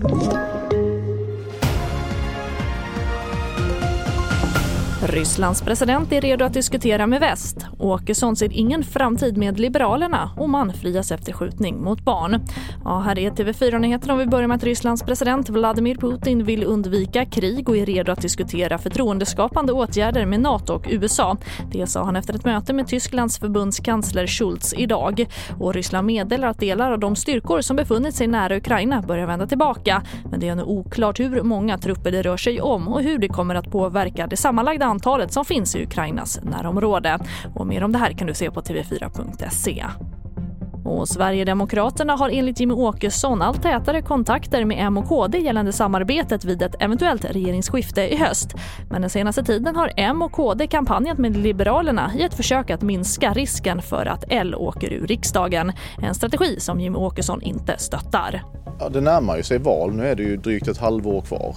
you Rysslands president är redo att diskutera med väst. Åkesson ser ingen framtid med Liberalerna och man frias efter skjutning mot barn. Ja, här är TV4-nyheterna vi börjar med att Rysslands president Vladimir Putin vill undvika krig och är redo att diskutera förtroendeskapande åtgärder med Nato och USA. Det sa han efter ett möte med Tysklands förbundskansler Schulz idag. Och Ryssland meddelar att delar av de styrkor som befunnit sig nära Ukraina börjar vända tillbaka. Men det är nu oklart hur många trupper det rör sig om och hur det kommer att påverka det sammanlagda antalet som finns i Ukrainas närområde. Och mer om det här kan du se på tv4.se. Och Sverigedemokraterna har enligt Jimmy Åkesson allt tätare kontakter med M och KD gällande samarbetet vid ett eventuellt regeringsskifte i höst. Men den senaste tiden har M och KD kampanjat med Liberalerna i ett försök att minska risken för att L åker ur riksdagen. En strategi som Jimmy Åkesson inte stöttar. Ja, det närmar ju sig val. Nu är det ju drygt ett halvår kvar.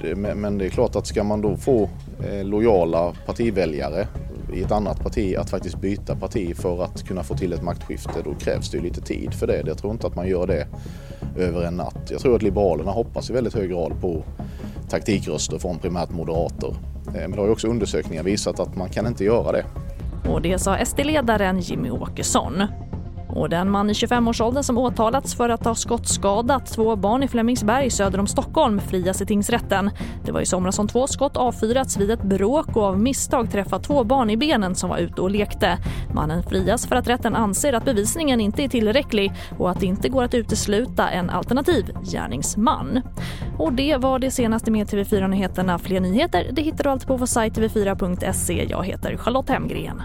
Det, men det är klart att ska man då få eh, lojala partiväljare i ett annat parti att faktiskt byta parti för att kunna få till ett maktskifte då krävs det ju lite tid för det. Jag tror inte att man gör det över en natt. Jag tror att Liberalerna hoppas i väldigt hög grad på taktikröster från primärt moderater. Eh, men det har ju också undersökningar visat att man kan inte göra det. Och det sa SD-ledaren Jimmy Åkesson. Och den man i 25-årsåldern som åtalats för att ha skottskadat två barn i Flemingsberg söder om Stockholm frias i tingsrätten. Det var i somras som två skott avfyrats vid ett bråk och av misstag träffat två barn i benen som var ute och lekte. Mannen frias för att rätten anser att bevisningen inte är tillräcklig och att det inte går att utesluta en alternativ gärningsman. Och det var det senaste med TV4 Nyheterna. Fler nyheter det hittar du alltid på vår sajt tv4.se. Jag heter Charlotte Hemgren.